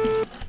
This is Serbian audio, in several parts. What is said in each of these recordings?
Thank you.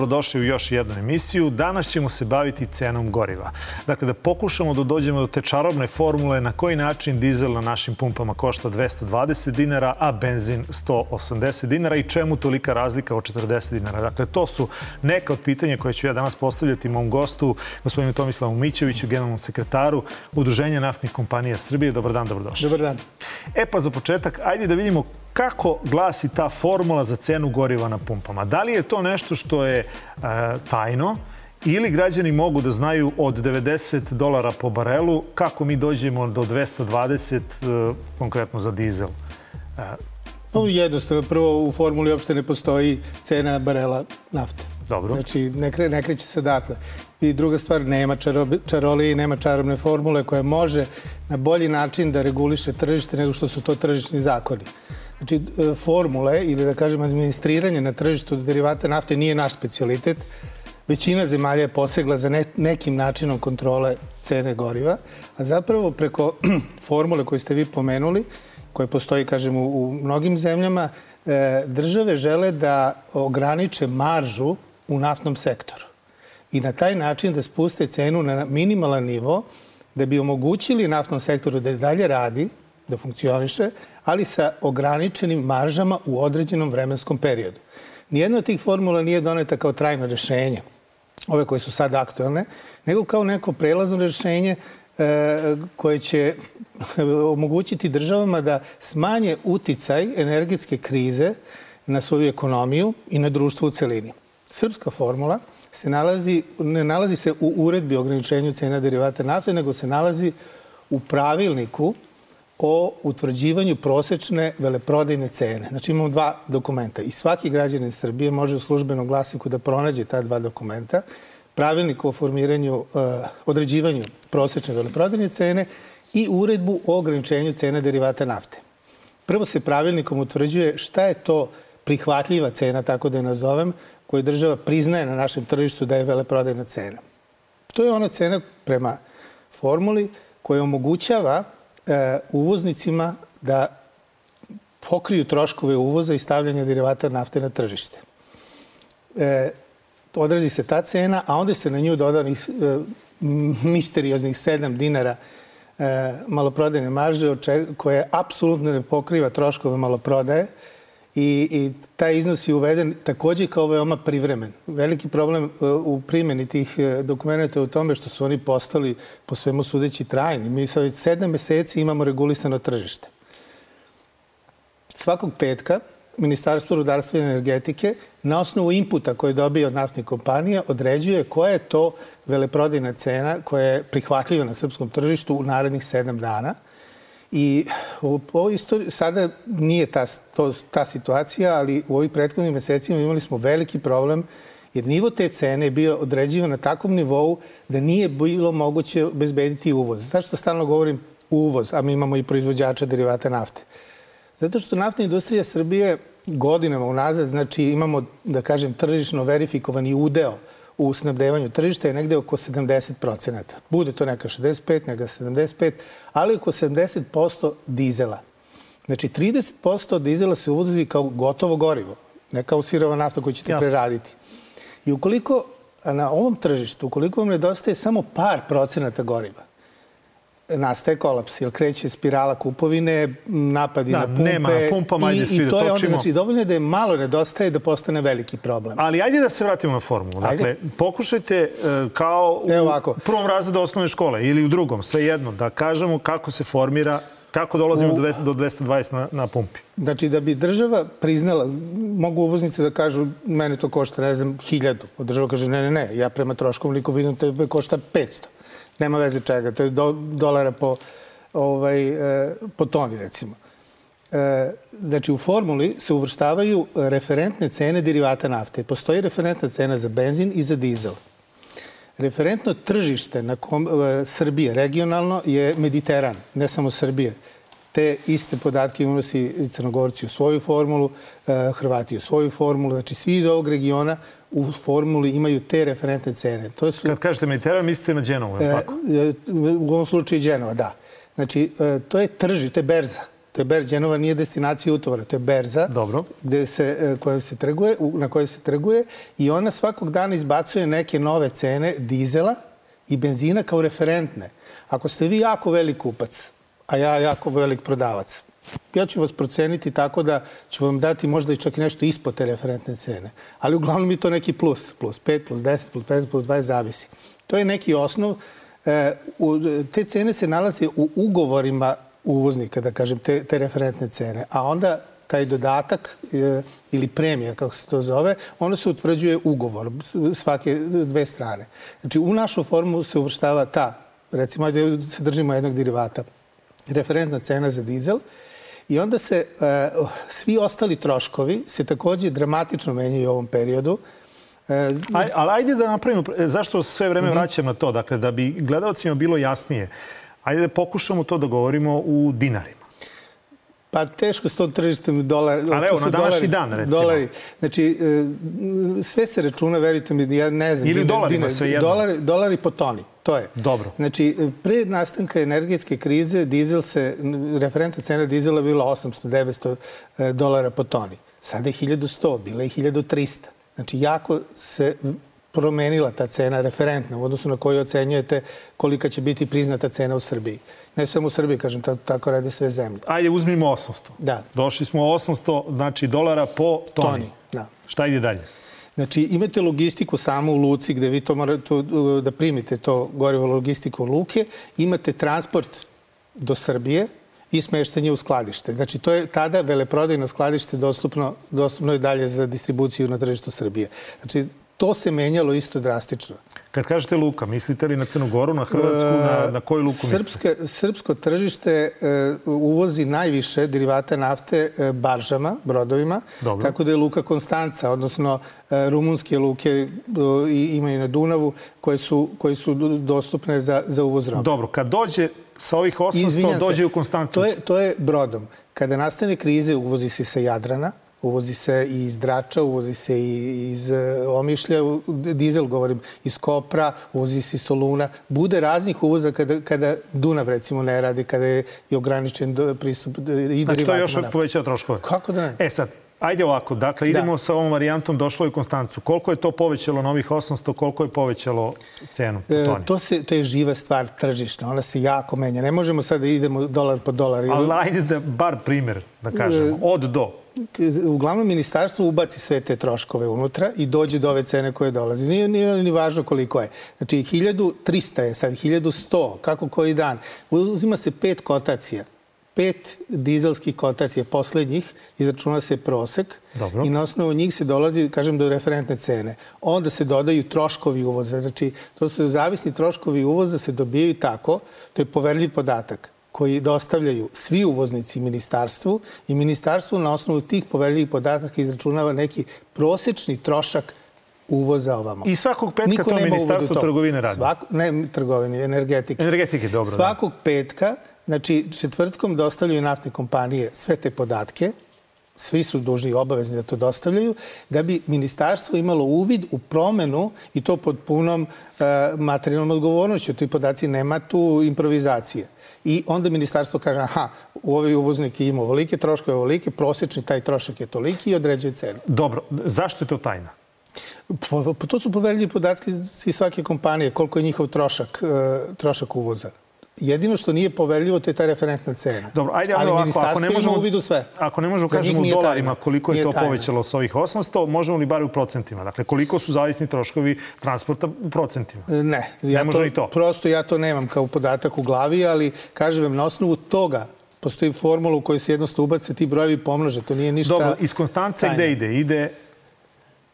Dobrodošli u još jednu emisiju. Danas ćemo se baviti cenom goriva. Dakle, da pokušamo da dođemo do te čarobne formule na koji način dizel na našim pumpama košta 220 dinara, a benzin 180 dinara i čemu tolika razlika od 40 dinara. Dakle, to su neka od pitanja koje ću ja danas postavljati mom gostu, gospodinu Tomislavu Mićeviću, generalnom sekretaru Udruženja naftnih kompanija Srbije. Dobar dan, dobrodošli. Dobar dan. E pa za početak, ajde da vidimo kako glasi ta formula za cenu goriva na pumpama. Da li je to nešto što je e, tajno ili građani mogu da znaju od 90 dolara po barelu kako mi dođemo do 220 e, konkretno za dizel? E, no, jednostavno, prvo u formuli uopšte ne postoji cena barela nafte. Dobro. Znači, ne, kre, ne kreće se odatle. I druga stvar, nema čaroli, nema čarobne formule koja može na bolji način da reguliše tržište nego što su to tržišni zakoni. Znači, e, formule ili da kažem administriranje na tržištu derivata nafte nije naš specialitet. Većina zemalja je posegla za ne, nekim načinom kontrole cene goriva, a zapravo preko formule koje ste vi pomenuli, koje postoji, kažem, u, u mnogim zemljama, e, države žele da ograniče maržu u naftnom sektoru i na taj način da spuste cenu na minimalan nivo da bi omogućili naftnom sektoru da dalje radi, da funkcioniše, ali sa ograničenim maržama u određenom vremenskom periodu. Nijedna od tih formula nije doneta kao trajno rešenje, ove koje su sad aktualne, nego kao neko prelazno rešenje e, koje će omogućiti državama da smanje uticaj energetske krize na svoju ekonomiju i na društvo u celini. Srpska formula se nalazi, ne nalazi se u uredbi o ograničenju cena derivata nafte, nego se nalazi u pravilniku o utvrđivanju prosečne veleprodajne cene. Znači imamo dva dokumenta i svaki građanin Srbije može u službenom glasiku da pronađe ta dva dokumenta. Pravilnik o formiranju, uh, određivanju prosečne veleprodajne cene i uredbu o ograničenju cene derivata nafte. Prvo se pravilnikom utvrđuje šta je to prihvatljiva cena, tako da je nazovem, koju država priznaje na našem tržištu da je veleprodajna cena. To je ona cena prema formuli koja omogućava uvoznicima da pokriju troškove uvoza i stavljanja derivata nafte na tržište. E, odrazi se ta cena, a onda se na nju doda e, misterioznih 7 dinara e, maloprodajne marže, koje apsolutno ne pokriva troškove maloprodaje, i, i taj iznos je uveden takođe kao veoma privremen. Veliki problem e, u primjeni tih e, dokumenta je u tome što su oni postali po svemu sudeći trajni. Mi sa već sedam meseci imamo regulisano tržište. Svakog petka Ministarstvo rudarstva i energetike na osnovu inputa koje dobije od naftnih kompanija određuje koja je to veleprodajna cena koja je prihvatljiva na srpskom tržištu u narednih sedam dana – I u ovoj istoriji, sada nije ta, to, ta situacija, ali u ovih prethodnih mesecima imali smo veliki problem jer nivo te cene je bio određivan na takvom nivou da nije bilo moguće obezbediti uvoz. Zašto stalno govorim uvoz, a mi imamo i proizvođača derivata nafte? Zato što naftna industrija Srbije godinama unazad, znači imamo, da kažem, tržišno verifikovani udeo u snabdevanju tržišta je negde oko 70%. Bude to neka 65, neka 75, ali oko 70% dizela. Znači, 30% dizela se uvozi kao gotovo gorivo, ne kao sirova nafta koju ćete Jasne. preraditi. I ukoliko na ovom tržištu, ukoliko vam nedostaje samo par procenata goriva, nastaje kolaps, jer kreće spirala kupovine, napadi da, na pumpe. Nema na pumpama, ajde svi da točimo. I to je onda, znači, dovoljno je da je malo nedostaje da postane veliki problem. Ali ajde da se vratimo na formulu. Dakle, ajde. pokušajte uh, kao u ovako. prvom razredu osnovne škole ili u drugom, svejedno, da kažemo kako se formira Kako dolazimo u, do 220 na, na pumpi? Znači, da bi država priznala, mogu uvoznice da kažu, mene to košta, ne znam, hiljadu. Država kaže, ne, ne, ne, ja prema troškom liku vidim tebe košta 500 nema veze čega, to je do, dolara po, ovaj, e, po toni recimo. E, znači u formuli se uvrštavaju referentne cene derivata nafte. Postoji referentna cena za benzin i za dizel. Referentno tržište na kom, e, Srbije regionalno je Mediteran, ne samo Srbije. te iste podatke unosi Crnogorci u svoju formulu, Hrvati u svoju formulu, znači svi iz ovog regiona u formuli imaju te referentne cene. To su, Kad kažete Mediteran, mislite na Genovu, je tako? U ovom slučaju Genova, da. Znači, to je trži, to je berza. To je berza. Genova nije destinacija utovara, to je berza Dobro. Gde se, koja se trguje, na kojoj se trguje i ona svakog dana izbacuje neke nove cene dizela i benzina kao referentne. Ako ste vi jako velik kupac, a ja jako velik prodavac, ja ću vas proceniti tako da ću vam dati možda i čak i nešto ispod te referentne cene. Ali uglavnom mi to neki plus, plus 5, plus 10, plus 15, plus 20, zavisi. To je neki osnov. E, u, te cene se nalaze u ugovorima uvoznika, da kažem, te, te referentne cene. A onda taj dodatak e, ili premija, kako se to zove, ono se utvrđuje ugovor svake dve strane. Znači, u našu formu se uvrštava ta, recimo, ajde se držimo jednog derivata, referentna cena za dizel, I onda se e, svi ostali troškovi se takođe dramatično menjaju u ovom periodu. E, Aj, ali ajde da napravimo, zašto sve vreme mm -hmm. vraćam na to? Dakle, da bi gledalcima bilo jasnije, ajde da pokušamo to da govorimo u dinarima. Pa teško s tom tržištem dolara. Ali evo, na današnji dan, recimo. Dolari. Znači, e, sve se računa, verite mi, ja ne znam. Ili dolarima, sve jedno. Dolari, dolari po toni. To je. Dobro. Znači, pre nastanka energetske krize, dizel se, referenta cena dizela bila 800-900 e, dolara po toni. Sada je 1100, bila je 1300. Znači, jako se promenila ta cena referentna u odnosu na koju ocenjujete kolika će biti priznata cena u Srbiji. Ne samo u Srbiji, kažem, tako rade sve zemlje. Ajde, uzmimo 800. Da. Došli smo 800 znači, dolara po toni. Toni, da. Šta ide dalje? Znači, imate logistiku samo u Luci gde vi to morate da primite to gorivo logistiku luke. Imate transport do Srbije i smeštanje u skladište. Znači, to je tada veleprodajno skladište dostupno, dostupno je dalje za distribuciju na tržištu Srbije. Znači, to se menjalo isto drastično. Kad kažete luka, mislite li na Crnu Goru, na Hrvatsku, na, na koju luku Srpske, mislite? Srpsko tržište uh, uvozi najviše derivata nafte uh, baržama, brodovima, Dobro. tako da je luka Konstanca, odnosno rumunske luke imaju na Dunavu, koje su, koje su dostupne za, za uvoz roba. Dobro, kad dođe sa ovih 800, Izvinjam dođe se, u Konstancu? To je, to je brodom. Kada nastane krize, uvozi se sa Jadrana, Uvozi se i iz Drača, uvozi se i iz e, Omišlja, dizel govorim, iz Kopra, uvozi se iz Soluna. Bude raznih uvoza kada, kada Dunav recimo ne radi, kada je ograničen pristup i derivatima. Znači to još povećava troškove? Kako da ne? E sad, Ajde ovako, dakle, da. idemo da. sa ovom varijantom, došlo je u Konstancu. Koliko je to povećalo novih 800, koliko je povećalo cenu? E, to, se, to je živa stvar tržišna, ona se jako menja. Ne možemo sad da idemo dolar po dolar. Ali ajde da bar primer, da kažemo, e, od do uglavnom ministarstvo ubaci sve te troškove unutra i dođe do ove cene koje dolaze. Nije, nije ni važno koliko je. Znači, 1300 je sad, 1100, kako koji dan. Uzima se pet kotacija pet dizelskih kotacija poslednjih, izračuna se prosek Dobro. i na osnovu njih se dolazi, kažem, do referentne cene. Onda se dodaju troškovi uvoza. Znači, to su zavisni troškovi uvoza se dobijaju tako, to je poverljiv podatak koji dostavljaju svi uvoznici ministarstvu i ministarstvo na osnovu tih poverljivih podataka izračunava neki prosečni trošak uvoza ovamo. I svakog petka Niko to ministarstvo trgovine radi? Svako, ne trgovine, energetike. Energetike, dobro. Da. Svakog da. petka, znači četvrtkom dostavljaju naftne kompanije sve te podatke, svi su dužni i obavezni da to dostavljaju, da bi ministarstvo imalo uvid u promenu i to pod punom uh, materijalnom odgovornošću. Tu podaci nema tu improvizacije. I onda ministarstvo kaže, aha, u ovoj uvoznik ima ovolike troškove, ovolike, prosečni taj trošak je toliki i određuje cenu. Dobro, zašto je to tajna? Po, po, to su poverljivi podatki svake kompanije, koliko je njihov trošak, uh, trošak uvoza. Jedino što nije poverljivo, to je ta referentna cena. Dobro, ajde, ali ovako, ako ne možemo, uvidu sve. Ako ne možemo kažemo u dolarima koliko je to tajna. povećalo s ovih 800, možemo li bar u procentima? Dakle, koliko su zavisni troškovi transporta u procentima? E, ne, ja ne to, to. Prosto ja to nemam kao podatak u glavi, ali kažem vam, na osnovu toga postoji formula u kojoj se jednostavno ubace ti brojevi pomnože. To nije ništa Dobro, iz Konstance gde ide? Ide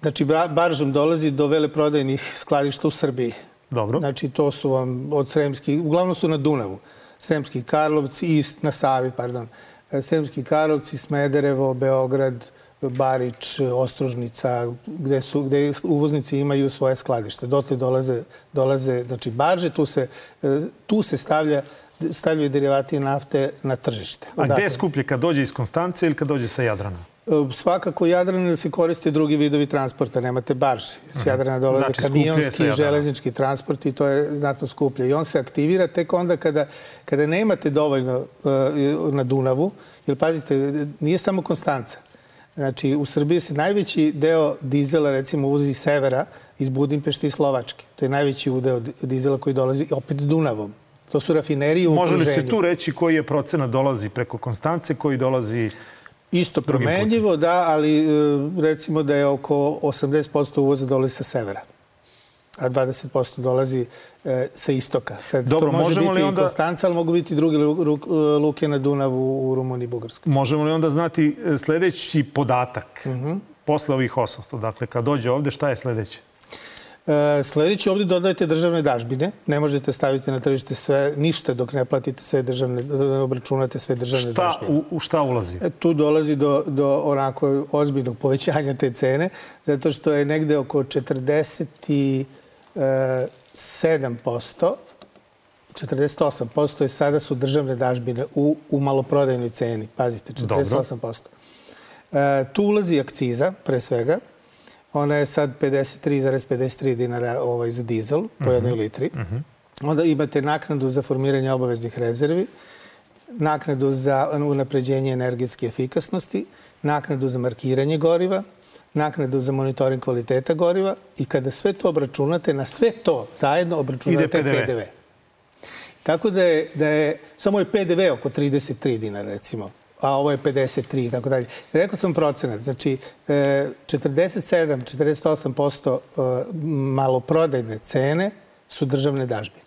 Znači, baržom dolazi do veleprodajnih skladišta u Srbiji. Dobro. Znači, to su vam od Sremskih, uglavnom su na Dunavu. Sremski Karlovci i na Savi, pardon. E, Sremski Karlovci, Smederevo, Beograd, Barić, Ostrožnica, gde, su, gde uvoznici imaju svoje skladište. Dotle dolaze, dolaze znači, barže, tu se, e, tu se stavlja stavljaju derivati nafte na tržište. A gde je skuplje, kad dođe iz Konstance ili kad dođe sa Jadrana? Svakako Jadran se koriste drugi vidovi transporta, nemate barž. S mhm. Jadrana dolaze znači, kamionski, železnički transport i to je znatno skuplje. I on se aktivira tek onda kada, kada nemate dovoljno uh, na Dunavu, jer pazite, nije samo Konstanca. Znači, u Srbiji se najveći deo dizela, recimo, uvozi severa iz Budimpešte i Slovačke. To je najveći udeo dizela koji dolazi opet Dunavom. To su rafinerije u Može okruženju. Može li se tu reći koji je procena dolazi preko Konstance, koji dolazi Isto promenljivo, da, ali e, recimo da je oko 80% uvoza dolazi sa severa a 20% dolazi e, sa istoka. Sad, Dobro, to može biti li onda... Konstanca, ali mogu biti druge luke na Dunavu u Rumuniji i Bugarskoj. Možemo li onda znati e, sledeći podatak mhm. -huh. posle ovih 800? Dakle, kad dođe ovde, šta je sledeće? E, sledeći ovdje dodajete državne dažbine. Ne možete staviti na tržište sve, ništa dok ne platite sve državne, obračunate sve državne šta, dažbine. U, u šta ulazi? E, tu dolazi do, do onako ozbiljnog povećanja te cene, zato što je negde oko 47%, 48% je sada su državne dažbine u, u maloprodajnoj ceni. Pazite, 48%. E, tu ulazi akciza, pre svega, Ona je sad 53,53 dinara ovaj, za dizel po jednoj uh mhm. -huh. litri. Uh mhm. -huh. Onda imate naknadu za formiranje obaveznih rezervi, naknadu za unapređenje energetske efikasnosti, naknadu za markiranje goriva, naknadu za monitoring kvaliteta goriva i kada sve to obračunate, na sve to zajedno obračunate PDV. PDV. Tako da je, da je, samo je PDV oko 33 dinara, recimo a ovo je 53 i tako dalje. Rekao sam procenat, znači 47-48% e, e, maloprodajne cene su državne dažbine.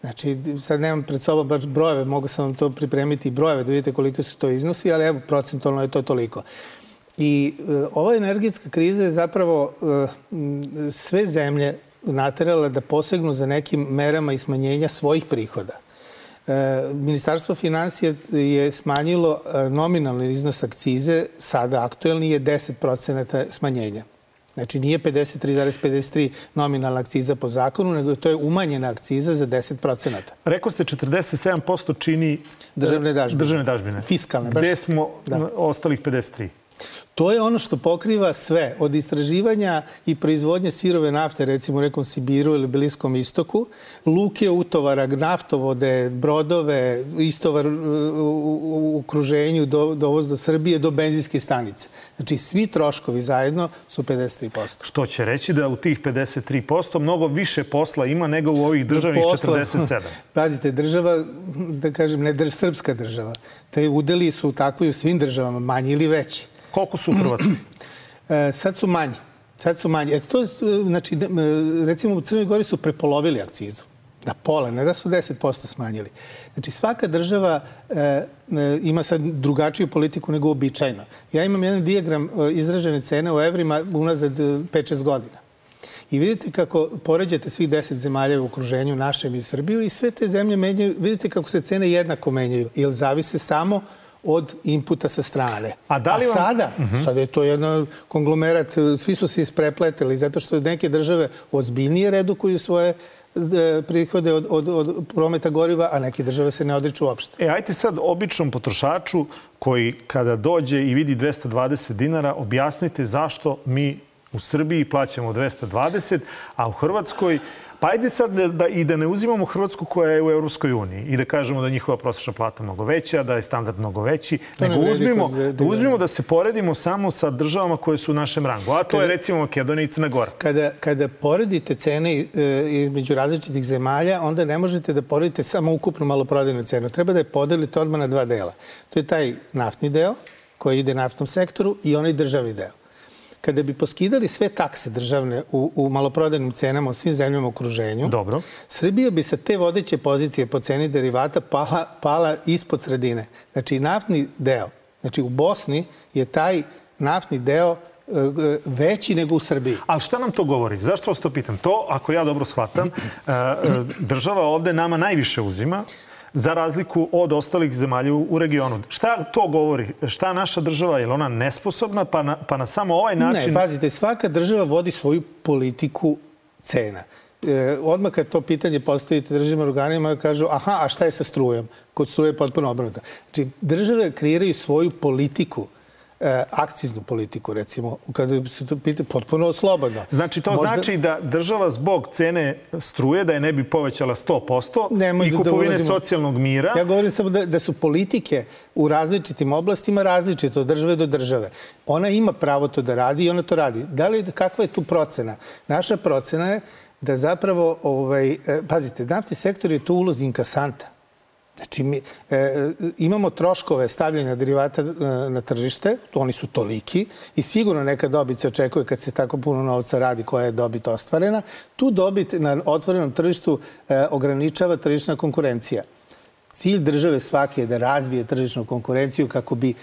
Znači, sad nemam pred sobom baš brojeve, mogu sam vam to pripremiti i brojeve da vidite koliko su to iznosi, ali evo, procentualno je to toliko. I e, ova energetska kriza je zapravo e, sve zemlje naterala da posegnu za nekim merama i smanjenja svojih prihoda. E, Ministarstvo financija je smanjilo e, nominalni iznos akcize, sada aktuelni je 10% smanjenja. Znači nije 53,53 nominalna akciza po zakonu, nego to je umanjena akciza za 10%. Rekao ste 47% čini državne dažbine. Državne dažbine. Fiskalne. Baš... Gde smo da. ostalih 53? To je ono što pokriva sve, od istraživanja i proizvodnje sirove nafte, recimo u nekom Sibiru ili Bliskom istoku, luke utovara, naftovode, brodove, istovar u okruženju, do, dovoz do Srbije, do benzinske stanice. Znači, svi troškovi zajedno su 53%. Što će reći da u tih 53% mnogo više posla ima nego u ovih državnih posla, 47%. Pazite, država, da kažem, ne drž, srpska država, te udeli su takvi u svim državama, manji ili veći. Koliko su u Hrvatskoj? E, sad su manji. Sad su manji. E, to, znači, recimo u Crnoj Gori su prepolovili akcizu. Na pola, ne da su 10% smanjili. Znači, svaka država e, e, ima sad drugačiju politiku nego običajno. Ja imam jedan dijagram e, izražene cene u evrima unazad 5-6 godina. I vidite kako poređate svih deset zemalja u okruženju našem i Srbiju i sve te zemlje menjaju, vidite kako se cene jednako menjaju, jer zavise samo od inputa sa strane. A, da li vam... A sada, uh mhm. -huh. sada je to jedan konglomerat, svi su se isprepletili zato što neke države ozbiljnije redukuju svoje e, prihode od, od, od prometa goriva, a neke države se ne odriču uopšte. E, ajte sad običnom potrošaču koji kada dođe i vidi 220 dinara, objasnite zašto mi u Srbiji plaćamo 220, a u Hrvatskoj Pa ajde sad da, da, i da ne uzimamo Hrvatsku koja je u Evropskoj uniji i da kažemo da je njihova prosječna plata mnogo veća, da je standard mnogo veći, to nego ne uzmimo, da uzmimo da se poredimo samo sa državama koje su u našem rangu, a to kada, je recimo Makedonija i Crna Gora. Kada, kada poredite cene e, između različitih zemalja, onda ne možete da poredite samo ukupnu maloprodajnu cenu. Treba da je podelite odmah na dva dela. To je taj naftni deo koji ide naftnom sektoru i onaj državni deo kada bi poskidali sve takse državne u, u maloprodajnim cenama u svim zemljama u okruženju, Dobro. Srbija bi sa te vodeće pozicije po ceni derivata pala, pala ispod sredine. Znači, naftni deo, znači u Bosni je taj naftni deo e, e, veći nego u Srbiji. Ali šta nam to govori? Zašto vas to pitam? To, ako ja dobro shvatam, e, država ovde nama najviše uzima, za razliku od ostalih zemalja u regionu. Šta to govori? Šta naša država, je li ona nesposobna pa na, pa na samo ovaj način... Ne, pazite, svaka država vodi svoju politiku cena. e, odmah kad to pitanje postavite državnim organima, kažu, aha, a šta je sa strujom? Kod struje je potpuno obrnuto. Znači, države kreiraju svoju politiku e, akciznu politiku, recimo, kada se to pita potpuno slobodno. Znači, to Možda... znači da država zbog cene struje, da je ne bi povećala 100% Nemoj i da kupovine da socijalnog mira... Ja govorim samo da, da su politike u različitim oblastima različite od države do države. Ona ima pravo to da radi i ona to radi. Da li, kakva je tu procena? Naša procena je da zapravo, ovaj, e, pazite, naftni sektor je tu ulozi inkasanta. Znači, mi e, imamo troškove stavljanja derivata e, na tržište, oni su toliki i sigurno neka dobit se očekuje kad se tako puno novca radi koja je dobit ostvarena. Tu dobit na otvorenom tržištu e, ograničava tržišna konkurencija. Cilj države svake je da razvije tržišnu konkurenciju kako bi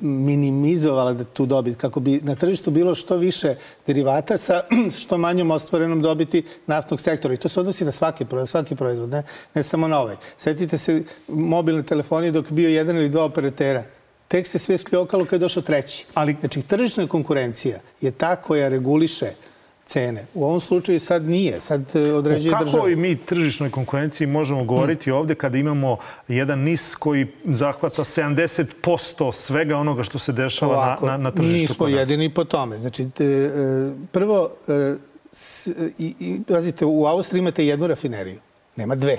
minimizovala da tu dobit, kako bi na tržištu bilo što više derivata sa što manjom ostvarenom dobiti naftnog sektora. I to se odnosi na svaki proizvod, svaki proizvod ne, ne samo na ovaj. Sjetite se mobilne telefonije dok je bio jedan ili dva operatera tek se sve skljokalo kad je došao treći. Ali... Znači, tržišna konkurencija je ta koja reguliše cene. U ovom slučaju sad nije, sad e, određuje država. Kako i mi tržišnoj konkurenciji možemo govoriti hmm. ovde kada imamo jedan nis koji zahvata 70% svega onoga što se dešava Ovako, na, na, na tržištu? Nismo jedini po tome. Znači, e, prvo, e, s, i, i, pazite, u Austriji imate jednu rafineriju, nema dve.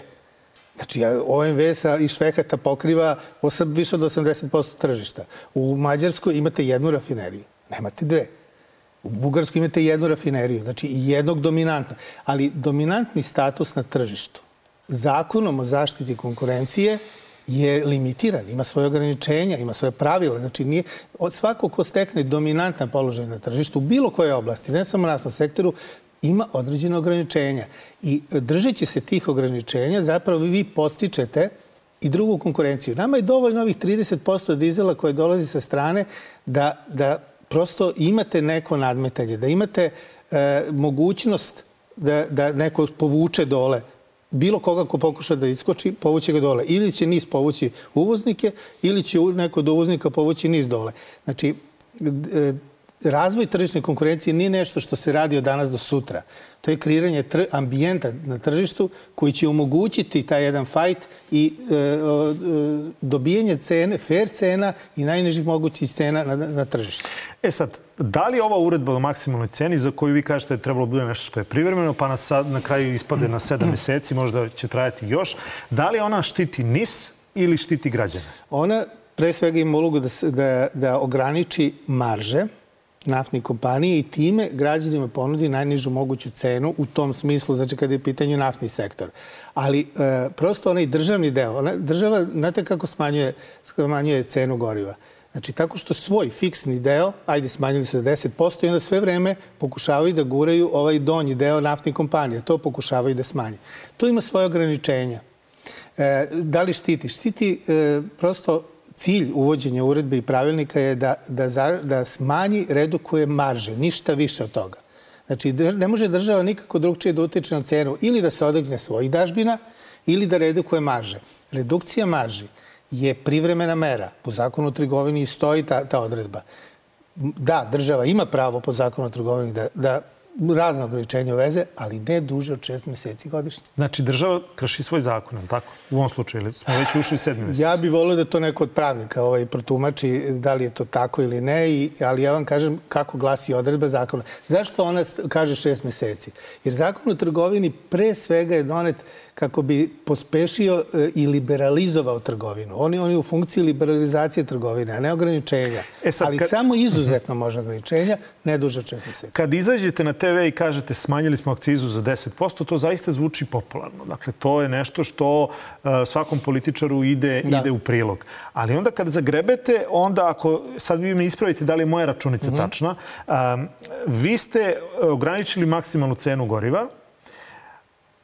Znači, OMV sa i Švehata pokriva osam, više od 80% tržišta. U Mađarskoj imate jednu rafineriju, nemate dve. U Bugarskoj imate jednu rafineriju, znači jednog dominantnog. Ali dominantni status na tržištu zakonom o zaštiti konkurencije je limitiran, ima svoje ograničenja, ima svoje pravila. Znači, nije, svako ko stekne dominantan položaj na tržištu u bilo koje oblasti, ne samo na sektoru, ima određene ograničenja. I držeći se tih ograničenja, zapravo vi postičete i drugu konkurenciju. Nama je dovoljno ovih 30% dizela koje dolazi sa strane da, da prosto imate neko nadmetanje, da imate e, mogućnost da, da neko povuče dole bilo koga ko pokuša da iskoči, povuće ga dole. Ili će niz povući uvoznike, ili će neko od uvoznika povući niz dole. Znači, e, razvoj tržišne konkurencije nije nešto što se radi od danas do sutra. To je kreiranje ambijenta na tržištu koji će omogućiti taj jedan fajt i e, e, dobijanje cene, fair cena i najnižih mogućih cena na, na tržištu. E sad, da li ova uredba o maksimalnoj ceni za koju vi kažete da je trebalo da bude nešto što je privremeno, pa na, sad, na kraju ispade na sedam meseci, možda će trajati još, da li ona štiti NIS ili štiti građane? Ona pre svega ima ulogu da, da, da ograniči marže, naftnih kompanije i time građanima ponudi najnižu moguću cenu u tom smislu, znači kada je pitanje naftni sektor. Ali e, prosto onaj državni deo, ona, država, znate kako smanjuje, smanjuje cenu goriva? Znači, tako što svoj fiksni deo, ajde, smanjili su za 10% i onda sve vreme pokušavaju da guraju ovaj donji deo naftnih kompanija. To pokušavaju da smanje. To ima svoje ograničenja. E, da li štiti? Štiti e, prosto cilj uvođenja uredbe i pravilnika je da, da, za, da smanji, redukuje marže, ništa više od toga. Znači, ne može država nikako drugčije da utiče na cenu ili da se odegne svojih dažbina ili da redukuje marže. Redukcija marži je privremena mera. Po zakonu o trgovini stoji ta, ta odredba. Da, država ima pravo po zakonu o trgovini da, da razne ograničenja veze, ali ne duže od šest meseci godišnje. Znači, država krši svoj zakon, ali tako? U ovom slučaju, ili smo već ušli sedmi meseci? Ja bih volio da to neko od pravnika ovaj, protumači da li je to tako ili ne, i, ali ja vam kažem kako glasi odredba zakona. Zašto ona kaže šest meseci? Jer zakon o trgovini pre svega je donet kako bi pospešio e, i liberalizovao trgovinu. Oni oni u funkciji liberalizacije trgovine, a ne ograničenja. E sad, Ali kad... samo izuzetno može ograničenja, ne duže od šest meseci. Kad izađete na TV i kažete smanjili smo akcizu za 10%, to zaista zvuči popularno. Dakle, to je nešto što uh, svakom političaru ide, da. ide u prilog. Ali onda kad zagrebete, onda ako, sad vi me ispravite da li je moja računica mm -hmm. tačna, um, vi ste ograničili maksimalnu cenu goriva,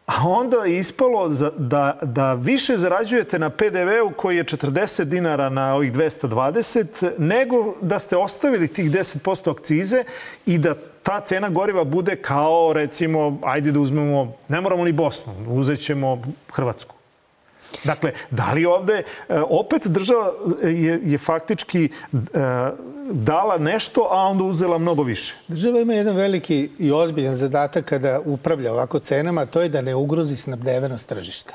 a onda je ispalo da, da više zarađujete na PDV-u koji je 40 dinara na ovih 220, nego da ste ostavili tih 10% akcize i da ta cena goriva bude kao, recimo, ajde da uzmemo, ne moramo ni Bosnu, uzet ćemo Hrvatsku. Dakle, da li ovde e, opet država je, je faktički e, dala nešto, a onda uzela mnogo više. Država ima jedan veliki i ozbiljan zadatak kada upravlja ovako cenama, to je da ne ugrozi snabdevenost tržišta.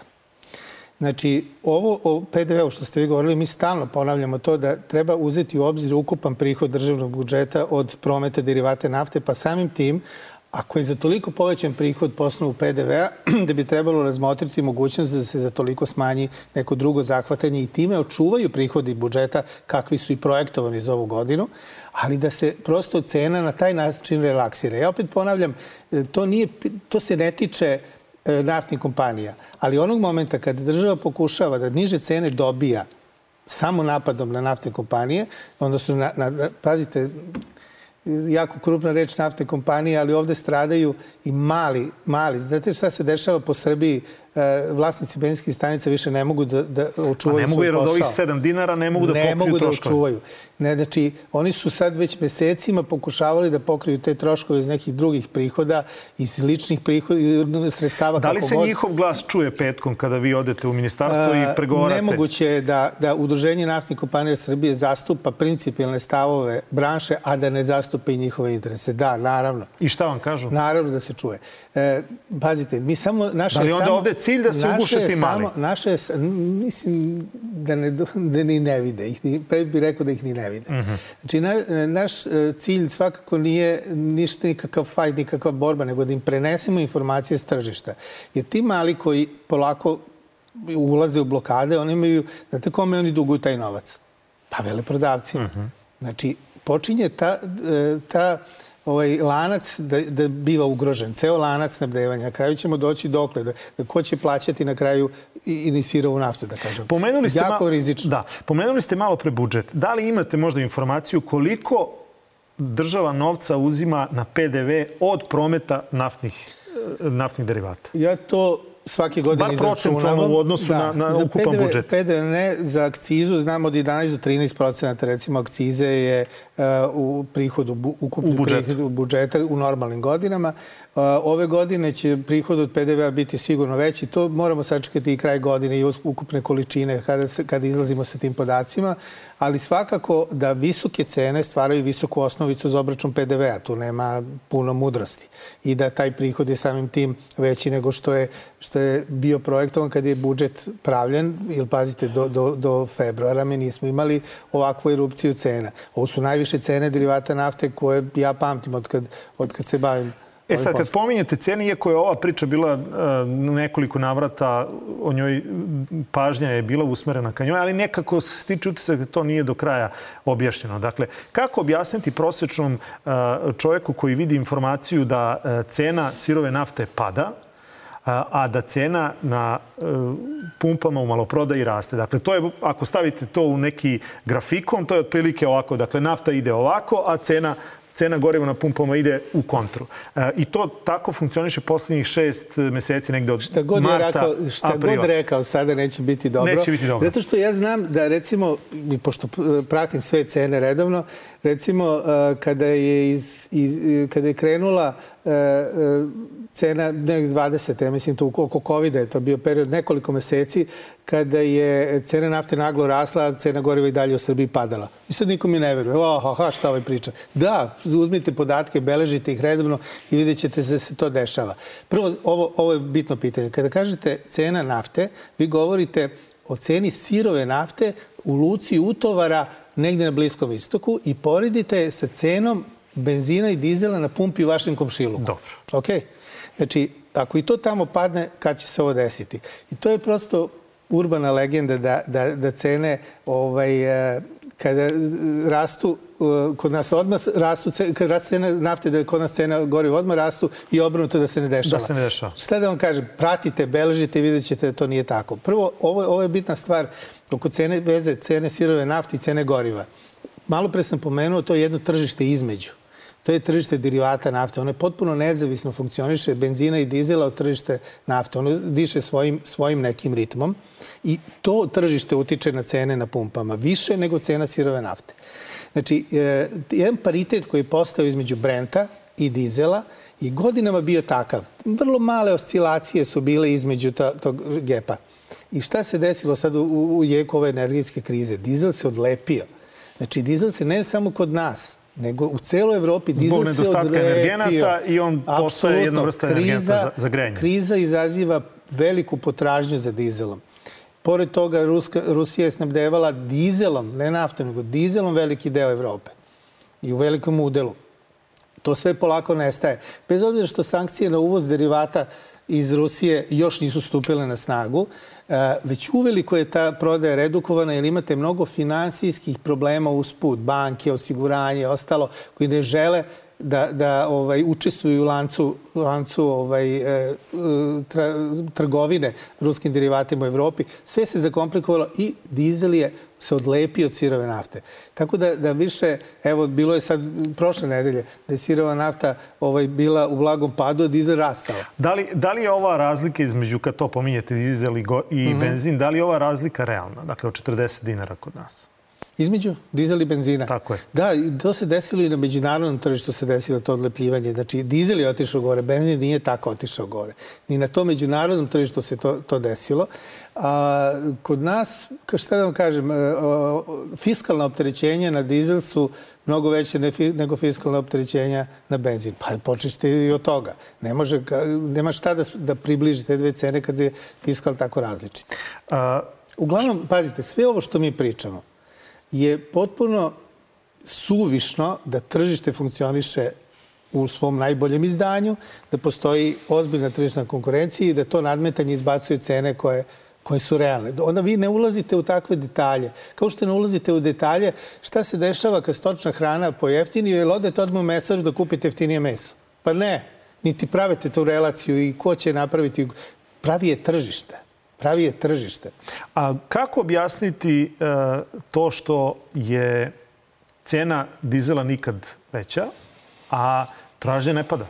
Znači, ovo o PDV-u što ste vi govorili, mi stalno ponavljamo to da treba uzeti u obzir ukupan prihod državnog budžeta od prometa derivate nafte, pa samim tim, ako je za toliko povećan prihod po osnovu PDV-a, da bi trebalo razmotriti mogućnost da se za toliko smanji neko drugo zahvatanje i time očuvaju prihodi budžeta kakvi su i projektovani za ovu godinu, ali da se prosto cena na taj način relaksira. Ja opet ponavljam, e, to, nije, to se ne tiče e, naftnih kompanija, ali onog momenta kada država pokušava da niže cene dobija samo napadom na naftne kompanije, onda su, na, na, pazite, jako krupna reč naftne kompanije, ali ovde stradaju i mali, mali. Znate šta se dešava po Srbiji? E, vlasnici benzinskih stanica više ne mogu da, da očuvaju svoj posao. A ne mogu jer od ovih 7 dinara ne mogu da ne pokriju mogu da očuvaju. Ne, znači, oni su sad već mesecima pokušavali da pokriju te troškove iz nekih drugih prihoda, iz ličnih prihoda, sredstava kako god. Da li se god. njihov glas čuje petkom kada vi odete u ministarstvo i pregovarate? Nemoguće je da, da Udruženje naftnih kompanija Srbije zastupa principijalne stavove branše, a da ne zastupa i njihove interese. Da, naravno. I šta vam kažu? Naravno da se čuje. E, pazite, mi samo... Naše da li onda samo, ovde cilj da se uguše ti mali? Samo, naše je, mislim da, ne, da ni ne vide. Pre bih rekao da ih ni ne vide. Mhm. -huh. Znači, na, naš e, cilj svakako nije ništa nikakav fajt, nikakva borba, nego da im prenesemo informacije s tržišta. Jer ti mali koji polako ulaze u blokade, oni imaju, znate kome oni duguju taj novac? Pa veleprodavcima. Mhm. -huh. Znači, počinje ta, e, ta ovaj lanac da, da biva ugrožen, ceo lanac snabdevanja. Na kraju ćemo doći dokle, da, da ko će plaćati na kraju inisirovu naftu, da kažem. Pomenuli ste jako rizično. Da, pomenuli ste malo pre budžet. Da li imate možda informaciju koliko država novca uzima na PDV od prometa naftnih, naftnih derivata? Ja to svake godine izračunavamo. u odnosu da, na, na ukupan PDV, budžet. PDV ne, za akcizu znamo od 11 do 13 procenata recimo akcize je u prihodu, ukupni u budžet. prihod u budžeta u normalnim godinama. Ove godine će prihod od PDV-a biti sigurno veći. To moramo sačekati i kraj godine i ukupne količine kada, se, kada izlazimo sa tim podacima. Ali svakako da visoke cene stvaraju visoku osnovicu za obračun PDV-a. Tu nema puno mudrosti. I da taj prihod je samim tim veći nego što je, što je bio projektovan kad je budžet pravljen. Ili pazite, do, do, do februara mi nismo imali ovakvu erupciju cena. Ovo su najviše cene derivata nafte koje ja pamtim od kad, od kad se bavim E sad, kad spominjete cene, iako je ova priča bila uh, nekoliko navrata, o njoj pažnja je bila usmerena ka njoj, ali nekako se stiče utisak da to nije do kraja objašnjeno. Dakle, kako objasniti prosečnom uh, čovjeku koji vidi informaciju da uh, cena sirove nafte pada, a da cena na pumpama u maloprodaji raste. Dakle, to je, ako stavite to u neki grafikon, to je otprilike ovako. Dakle, nafta ide ovako, a cena cena goriva na pumpama ide u kontru. E, I to tako funkcioniše poslednjih šest meseci negde od šta god marta, rekao, Šta aprila. god rekao sada neće biti dobro. Neće biti dobro. Zato što ja znam da recimo, pošto pratim sve cene redovno, recimo e, kada je, iz, iz, kada je krenula e, cena nek 20, ja mislim to oko covid je to bio period nekoliko meseci kada je cena nafte naglo rasla, a cena goriva i dalje u Srbiji padala. I sad nikom mi ne veruje. Oh, ha, šta ovaj priča? Da, uzmite podatke, beležite ih redovno i vidjet ćete da se to dešava. Prvo, ovo, ovo je bitno pitanje. Kada kažete cena nafte, vi govorite o ceni sirove nafte u luci utovara negde na Bliskom istoku i poredite sa cenom benzina i dizela na pumpi u vašem komšiluku. Dobro. Okay? Znači, ako i to tamo padne, kad će se ovo desiti? I to je prosto urbana legenda da, da, da cene ovaj, eh, kada rastu eh, kod nas odmah rastu, kad rastu cene nafte, da kod nas cena gori odmah rastu i obrnuto da se ne dešava. Da se ne dešava. Šta da vam kažem? Pratite, beležite i vidjet ćete da to nije tako. Prvo, ovo, ovo je bitna stvar oko cene veze, cene sirove nafte i cene goriva. Malo pre sam pomenuo, to je jedno tržište između. To je tržište derivata nafte. Ono je potpuno nezavisno funkcioniše benzina i dizela od tržište nafte. Ono diše svojim, svojim nekim ritmom i to tržište utiče na cene na pumpama više nego cena sirove nafte. Znači, e, jedan paritet koji je postao između Brenta i dizela je godinama bio takav. Vrlo male oscilacije su bile između tog gepa. I šta se desilo sad u, u jeku ove energetske krize? Dizel se odlepio Znači, dizel se ne samo kod nas, nego u celoj Evropi dizel Zbog nedostatka energenata i on postaje jedna vrsta energenta za, za grejanje. Kriza izaziva veliku potražnju za dizelom. Pored toga, Ruska, Rusija je snabdevala dizelom, ne naftom, nego dizelom veliki deo Evrope. I u velikom udelu. To sve polako nestaje. Bez obzira što sankcije na uvoz derivata iz Rusije još nisu stupile na snagu, e, već uveliko je ta prodaja redukovana jer imate mnogo finansijskih problema usput, banke, osiguranje, ostalo, koji ne žele da, da ovaj, učestvuju u lancu, lancu ovaj, e, tra, trgovine ruskim derivatima u Evropi. Sve se zakomplikovalo i dizel je se odlepi od sirove nafte. Tako da, da više, evo, bilo je sad prošle nedelje da je sirova nafta ovaj, bila u blagom padu, a dizel rastao. Da li, da li je ova razlika između, kad to pominjete, dizel i, go, i mm -hmm. benzin, da li je ova razlika realna? Dakle, od 40 dinara kod nas? Između dizel i benzina. Tako je. Da, to se desilo i na međunarodnom tržištu se desilo to odlepljivanje. Znači, dizel je otišao gore, benzin nije tako otišao gore. I na tom međunarodnom tržištu se to, to desilo. A kod nas, šta da vam kažem, e, fiskalna opterećenja na dizel su mnogo veće nego fiskalna opterećenja na benzin. Pa počnite i od toga. Ne može, nema šta da, da približi te dve cene kad je fiskal tako različit. A, Uglavnom, pazite, sve ovo što mi pričamo, je potpuno suvišno da tržište funkcioniše u svom najboljem izdanju, da postoji ozbiljna tržišna konkurencija i da to nadmetanje izbacuje cene koje, koje su realne. Onda vi ne ulazite u takve detalje. Kao što ne ulazite u detalje šta se dešava kad stočna hrana pojeftini ili odete odmah u mesaru da kupite jeftinije meso. Pa ne, niti pravite tu relaciju i ko će napraviti. Pravi je tržište pravi je tržište. A kako objasniti e, to što je cena dizela nikad veća, a tražnje ne pada?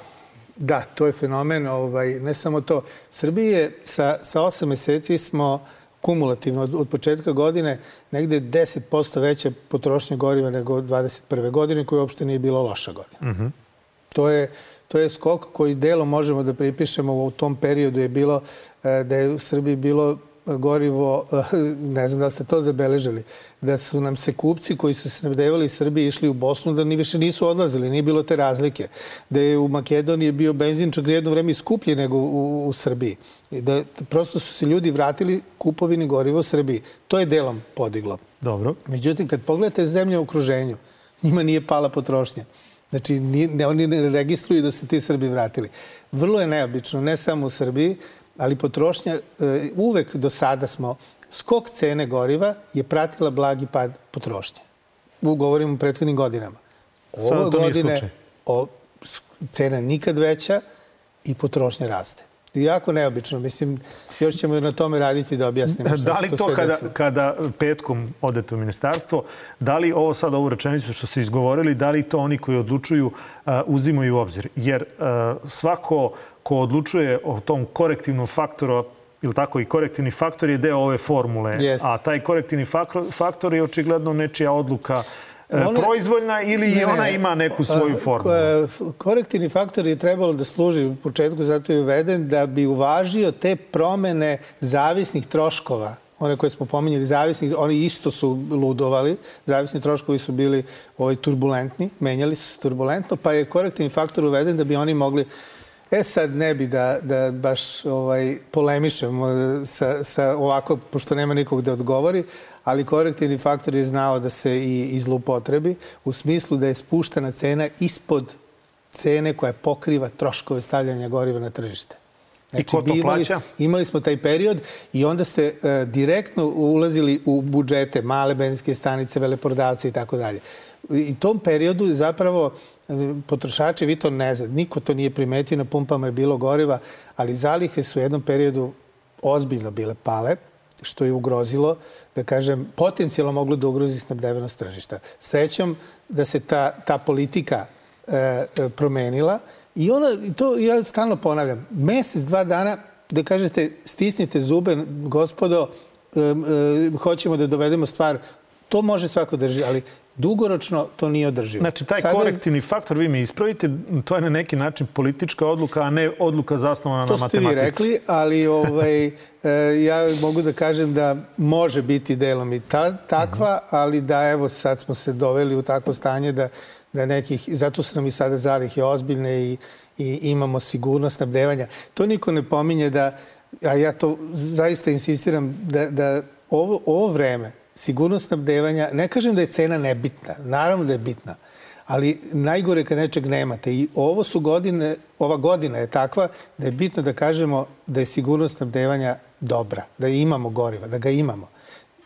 Da, to je fenomen. Ovaj, ne samo to. Srbije sa, sa 8 meseci smo kumulativno od, od početka godine negde 10% veća potrošnja goriva nego 21. godine, koja uopšte nije bila loša godina. Uh mhm. -huh. To je to je skok koji delo možemo da pripišemo u tom periodu je bilo E, da je u Srbiji bilo gorivo, e, ne znam da ste to zabeležili, da su nam se kupci koji su se snabdevali iz Srbije išli u Bosnu, da ni više nisu odlazili, nije bilo te razlike. Da je u Makedoniji bio benzin čak jedno vreme skuplji nego u, u Srbiji. I da prosto su se ljudi vratili kupovini goriva u Srbiji. To je delom podiglo. Dobro. Međutim, kad pogledate zemlje u okruženju, njima nije pala potrošnja. Znači, ne, oni ne registruju da se ti Srbi vratili. Vrlo je neobično, ne samo u Srbiji, ali potrošnja, e, uvek do sada smo, skok cene goriva je pratila blagi pad potrošnje. Govorimo o prethodnim godinama. Ovo Sada to godine, nije slučaj. O, cena nikad veća i potrošnja raste. Jako neobično. Mislim, još ćemo na tome raditi da objasnimo šta da li to, to kada, desilo. kada petkom odete u ministarstvo, da li ovo sad ovu rečenicu što ste izgovorili, da li to oni koji odlučuju uh, uzimaju u obzir? Jer uh, svako ko odlučuje o tom korektivnom faktoru, ili tako i korektivni faktor je deo ove formule. Jest. A taj korektivni faktor je očigledno nečija odluka e, One, proizvoljna ili ne, ona ima neku svoju formu? Korektivni faktor je trebalo da služi u početku, zato je uveden, da bi uvažio te promene zavisnih troškova one koje smo pominjali, zavisni, oni isto su ludovali, zavisni troškovi su bili ovaj, turbulentni, menjali su se turbulentno, pa je korektivni faktor uveden da bi oni mogli E sad ne bi da, da baš ovaj, polemišemo sa, sa ovako, pošto nema nikog da odgovori, ali korektivni faktor je znao da se i izlupotrebi u smislu da je spuštena cena ispod cene koja pokriva troškove stavljanja goriva na tržište. Znači, I ko to imali, plaća? Imali smo taj period i onda ste uh, direktno ulazili u budžete, male benzinske stanice, veleprodavce i tako dalje. I tom periodu zapravo potrošači, vi to ne znate, niko to nije primetio, na pumpama je bilo goriva, ali zalihe su u jednom periodu ozbiljno bile pale, što je ugrozilo, da kažem, potencijalno moglo da ugrozi snabdevenost tržišta. Srećom da se ta, ta politika e, e promenila i ona, to ja stalno ponavljam, mesec, dva dana da kažete stisnite zube, gospodo, e, e, hoćemo da dovedemo stvar, to može svako drži, ali Dugoročno to nije održivo. Znači, taj Sada... korektivni faktor, vi mi ispravite, to je na neki način politička odluka, a ne odluka zasnovana na matematici. To ste vi rekli, ali ovaj, e, ja mogu da kažem da može biti delom i ta, takva, mhm. ali da evo sad smo se doveli u takvo stanje da, da nekih, zato su nam i sada zalihe ozbiljne i, i imamo sigurnost snabdevanja. To niko ne pominje da, a ja to zaista insistiram, da, da ovo, ovo vreme, sigurnost snabdevanja, ne kažem da je cena nebitna, naravno da je bitna, ali najgore kad nečeg nemate. I ovo su godine, ova godina je takva da je bitno da kažemo da je sigurnost snabdevanja dobra, da imamo goriva, da ga imamo.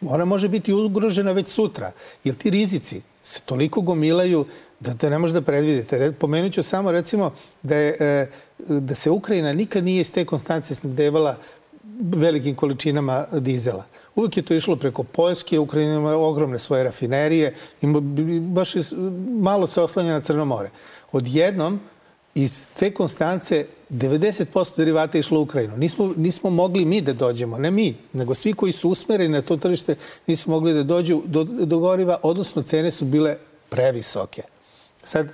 Ona može biti ugrožena već sutra, jer ti rizici se toliko gomilaju da te ne može da predvidite. Pomenut ću samo recimo da, je, e, da se Ukrajina nikad nije iz te konstance snabdevala velikim količinama dizela. Uvijek je to išlo preko Poljske, Ukrajina ima ogromne svoje rafinerije, ima, baš je, malo se oslanja na Crno more. Odjednom, iz te konstance 90% derivata je išlo u Ukrajinu. Nismo, nismo mogli mi da dođemo, ne mi, nego svi koji su usmereni na to tržište nisu mogli da dođu do, do goriva, odnosno cene su bile previsoke. Sad,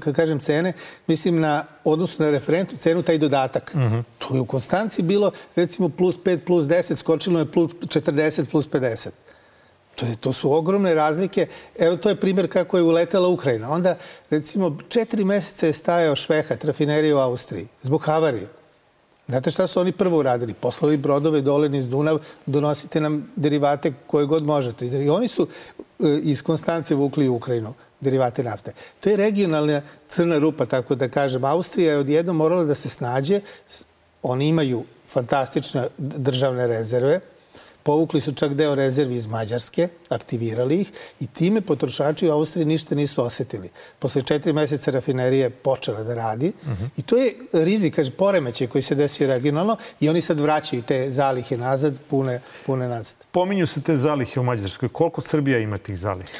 kad kažem cene, mislim na odnosno na referentnu cenu taj dodatak. Mm -hmm. Tu je u Konstanci bilo recimo plus 5, plus 10, skočilo je plus 40, plus 50. To, je, to su ogromne razlike. Evo, to je primjer kako je uletela Ukrajina. Onda, recimo, četiri meseca je stajao Švehat, rafinerija u Austriji, zbog havarije. Znate šta su oni prvo uradili? Poslali brodove dole niz Dunav, donosite nam derivate koje god možete. I oni su e, iz Konstance vukli u Ukrajinu derivate nafte. To je regionalna crna rupa, tako da kažem. Austrija je odjedno morala da se snađe. Oni imaju fantastične državne rezerve. Povukli su čak deo rezervi iz Mađarske, aktivirali ih i time potrošači u Austriji ništa nisu osetili. Posle četiri meseca rafinerije počela da radi uh -huh. i to je rizik, kaže, poremećaj koji se desio regionalno i oni sad vraćaju te zalihe nazad, pune, pune nazad. Pominju se te zalihe u Mađarskoj. Koliko Srbija ima tih zaliha?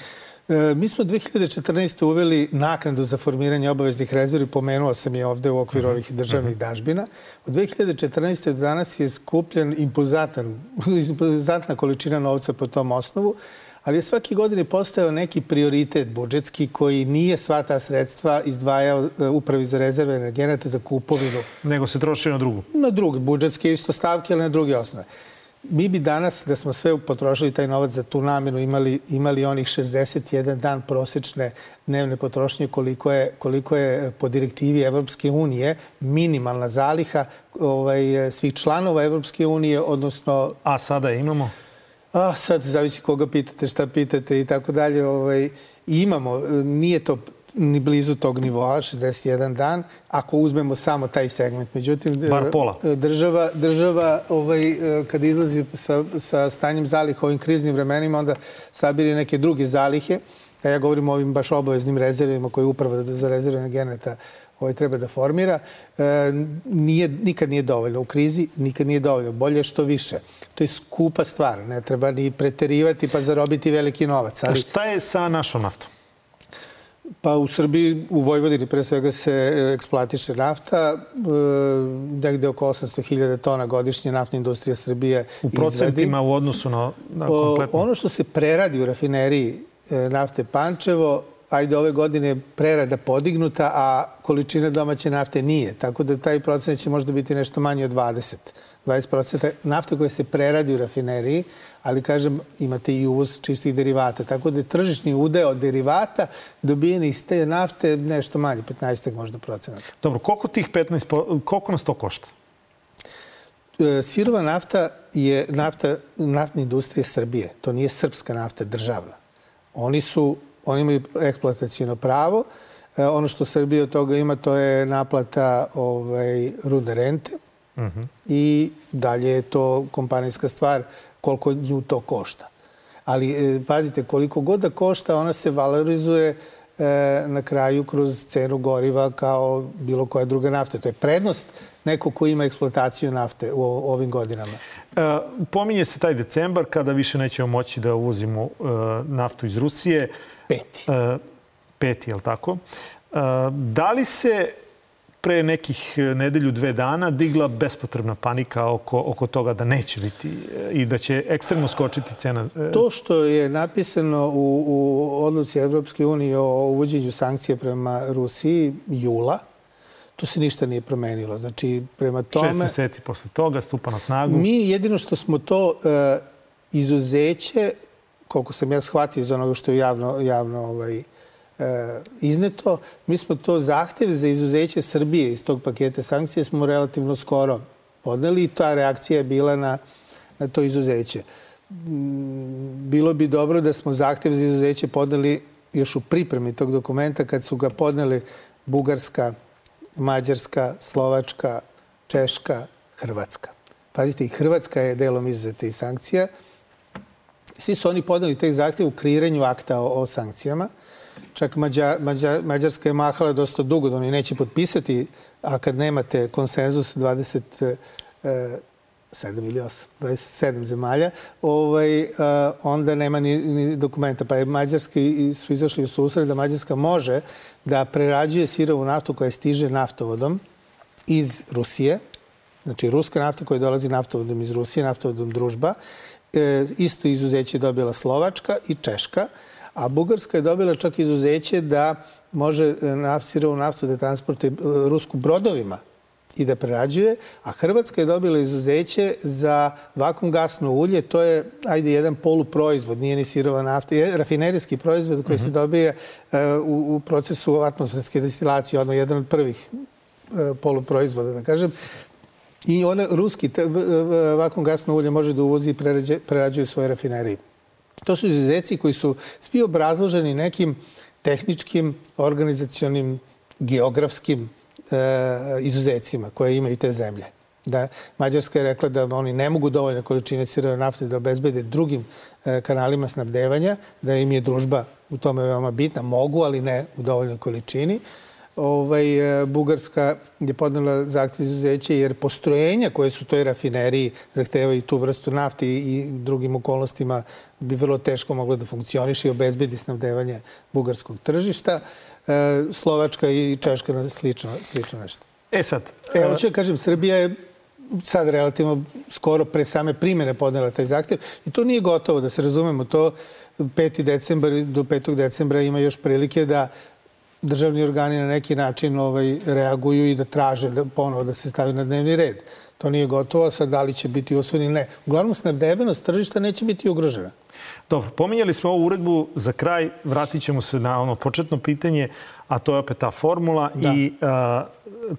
E, mi smo 2014. uveli naknadu za formiranje obaveznih rezervi, pomenuo sam je ovde u okviru ovih državnih dažbina. Od 2014. do danas je skupljen impozatan, impozantna količina novca po tom osnovu, ali je svaki godine postojao neki prioritet budžetski koji nije sva ta sredstva izdvajao e, upravi za rezerve energenata za kupovinu. Nego se troši na drugu? Na druge, budžetske isto stavke, ali na druge osnove mi bi danas, da smo sve potrošili taj novac za tu namenu, imali, imali onih 61 dan prosečne dnevne potrošnje koliko je, koliko je po direktivi Evropske unije minimalna zaliha ovaj, svih članova Evropske unije, odnosno... A sada imamo? A, sad zavisi koga pitate, šta pitate i tako dalje. Ovaj, imamo, nije to ni blizu tog nivoa, 61 dan, ako uzmemo samo taj segment. Međutim, Bar pola. E, država, država ovaj, e, kad izlazi sa, sa stanjem zaliha ovim kriznim vremenima, onda sabiri neke druge zalihe. A ja govorim o ovim baš obaveznim rezervima koje uprava za rezervne geneta ovaj, treba da formira, e, nije, nikad nije dovoljno. U krizi nikad nije dovoljno. Bolje što više. To je skupa stvar. Ne treba ni preterivati pa zarobiti veliki novac. Ali... A šta je sa našom naftom? Pa u Srbiji, u Vojvodini pre svega se e, eksploatiše nafta, e, negde oko 800.000 tona godišnje naftna industrija Srbije U procentima izvedi. u odnosu na, na kompletno? Ono što se preradi u rafineriji e, nafte Pančevo, ajde ove godine prerada podignuta, a količina domaće nafte nije. Tako da taj procenat će možda biti nešto manje od 20. 20% nafte koja se preradi u rafineriji, ali kažem imate i uvoz čistih derivata. Tako da je tržišni udeo derivata dobijeni iz te nafte nešto manje, 15 možda procenata. Dobro, koliko tih 15, koliko nas to košta? E, sirova nafta je nafta naftne industrije Srbije. To nije srpska nafta državna. Oni su, oni imaju eksploatacijno pravo. E, ono što Srbija od toga ima, to je naplata ovaj, rude rente. Uh mhm. -huh. I dalje je to kompanijska stvar koliko nju to košta. Ali e, pazite, koliko god da košta, ona se valorizuje e, na kraju kroz cenu goriva kao bilo koja druga nafta. To je prednost neko ko ima eksploataciju nafte u ovim godinama. E, pominje se taj decembar kada više nećemo moći da uvozimo e, naftu iz Rusije. Peti. E, peti, je li tako? Da li se pre nekih nedelju, dve dana digla bespotrebna panika oko, oko toga da neće biti i da će ekstremno skočiti cena. To što je napisano u, u odluci Evropske unije o uvođenju sankcije prema Rusiji jula, to se ništa nije promenilo. Znači, prema tome... Šest meseci posle toga stupa na snagu. Mi jedino što smo to uh, izuzeće, koliko sam ja shvatio iz onoga što je javno, javno ovaj, izneto, mi smo to zahtev za izuzeće Srbije iz tog paketa sankcije smo relativno skoro podneli i ta reakcija je bila na, na to izuzeće. Mm, bilo bi dobro da smo zahtev za izuzeće podneli još u pripremi tog dokumenta kad su ga podneli Bugarska, Mađarska, Slovačka, Češka, Hrvatska. Pazite, i Hrvatska je delom izuzeta iz sankcija. Svi su oni podali taj zahtjev u kreiranju akta o, o sankcijama. Čak Mađa, Mađa, Mađarska je mahala dosta dugo da oni neće potpisati, a kad nemate konsenzus 27 ili 8, 27 zemalja, ovaj, onda nema ni, ni dokumenta. Pa je Mađarski su izašli u susred da Mađarska može da prerađuje sirovu naftu koja stiže naftovodom iz Rusije, znači ruska nafta koja dolazi naftovodom iz Rusije, naftovodom družba, e, isto izuzeće je dobila Slovačka i Češka, a Bugarska je dobila čak izuzeće da može e, sirovu naftu da transportuje e, rusku brodovima i da prerađuje, a Hrvatska je dobila izuzeće za vakum gasno ulje, to je, ajde, jedan poluproizvod, nije ni sirova nafta, je rafinerijski proizvod koji mm -hmm. se mhm. dobije uh, u, u procesu atmosferske destilacije, odno jedan od prvih uh, poluproizvoda, da kažem. I one, ruski te, vakum gasno ulje može da uvozi i prerađuje, prerađuje svoje rafinerije. To su izuzeci koji su svi obrazloženi nekim tehničkim, organizacionim, geografskim e, izuzecima koje imaju te zemlje. Da Mađarska je rekla da oni ne mogu dovoljne količine sirove nafte da obezbede drugim e, kanalima snabdevanja, da im je družba u tome veoma bitna. Mogu, ali ne u dovoljnoj količini. Ovaj, e, Bugarska je podnela zahtjev izuzeće jer postrojenja koje su toj rafineriji zahtevaju tu vrstu nafte i drugim okolnostima bi vrlo teško moglo da funkcioniše i obezbedi snabdevanje bugarskog tržišta. E, Slovačka i Češka na slično, slično nešto. E sad... Evo ću da kažem, Srbija je sad relativno skoro pre same primjene podnela taj zahtev i to nije gotovo, da se razumemo. To 5. decembar do 5. decembra ima još prilike da državni organi na neki način ovaj, reaguju i da traže da ponovo da se stavi na dnevni red. To nije gotovo, sad da li će biti usvojen ili ne. Uglavnom, snabdevenost tržišta neće biti ugrožena. Dobro, pominjali smo ovu uredbu. Za kraj vratit ćemo se na ono početno pitanje, a to je opet ta formula da. i a,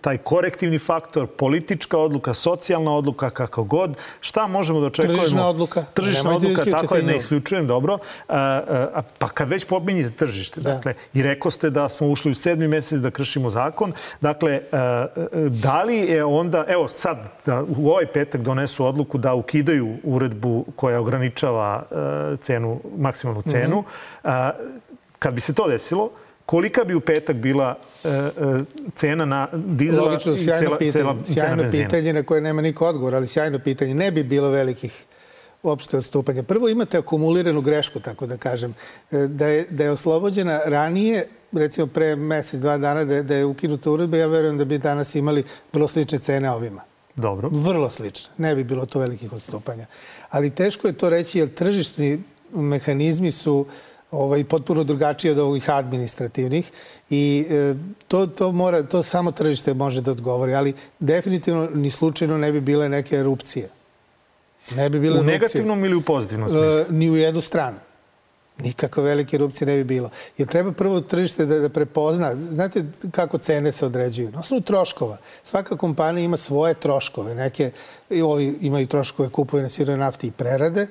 taj korektivni faktor, politička odluka, socijalna odluka, kako god. Šta možemo da očekujemo? Tržišna odluka. Tržišna Nemojte odluka, tako je, ne isključujem, dobro. A, a, pa kad već pominjete tržište, da. dakle, i rekao ste da smo ušli u sedmi mesec da kršimo zakon, dakle, a, da li je onda, evo sad, da u ovaj petak donesu odluku da ukidaju uredbu koja ograničava a, cenu, maksimalnu cenu, mm -hmm. a, kad bi se to desilo, kolika bi u petak bila e, e, cena na dizela Logično, i cela, pitanje, cela sjajno cena pitanje na koje nema niko odgovor, ali sjajno pitanje. Ne bi bilo velikih uopšte odstupanja. Prvo imate akumuliranu grešku, tako da kažem, e, da je, da je oslobođena ranije, recimo pre mesec, dva dana, da je, da je ukinuta uredba, ja verujem da bi danas imali vrlo slične cene ovima. Dobro. Vrlo slične. Ne bi bilo to velikih odstupanja. Ali teško je to reći, jer tržišni mehanizmi su uh, ovaj, potpuno drugačije od ovih administrativnih i e, to, to, mora, to samo tržište može da odgovori, ali definitivno ni slučajno ne bi bile neke erupcije. Ne bi bile u erupcije. negativnom ili u pozitivnom smislu? E, ni u jednu stranu. Nikakve velike erupcije ne bi bilo. Jer treba prvo tržište da, da prepozna. Znate kako cene se određuju? Na osnovu troškova. Svaka kompanija ima svoje troškove. Neke ovi imaju troškove kupovine sirove nafte i prerade,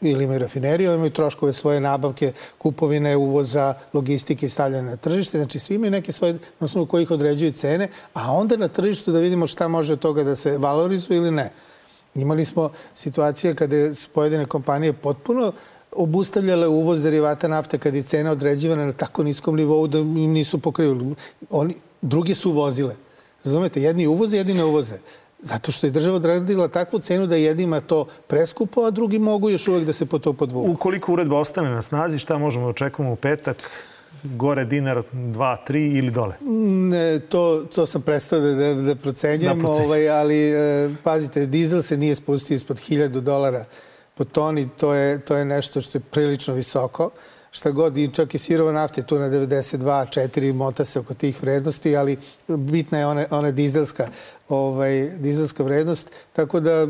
ili imaju rafineriju, imaju troškove svoje nabavke, kupovine, uvoza, logistike i stavljanja na tržište. Znači, svi imaju neke svoje, na osnovu kojih određuju cene, a onda na tržištu da vidimo šta može od toga da se valorizuje ili ne. Imali smo situacije kada su pojedine kompanije potpuno obustavljale uvoz derivata nafte kad je cena određivana na tako niskom nivou da im nisu pokrivili. Oni, drugi su uvozile. Razumete, jedni uvoze, jedni ne uvoze. Zato što je država odredila takvu cenu da jednima to preskupo, a drugi mogu još uvek da se po to podvuku. Ukoliko uredba ostane na snazi, šta možemo da očekujemo u petak? gore dinar 2, 3 ili dole? Ne, to, to sam prestao da, da, da procenjujem, da, ovaj, ali e, pazite, dizel se nije spustio ispod 1000 dolara po toni, to je, to je nešto što je prilično visoko šta god, i čak i sirova nafta je tu na 92, 4, mota se oko tih vrednosti, ali bitna je ona, ona dizelska, ovaj, dizelska vrednost. Tako da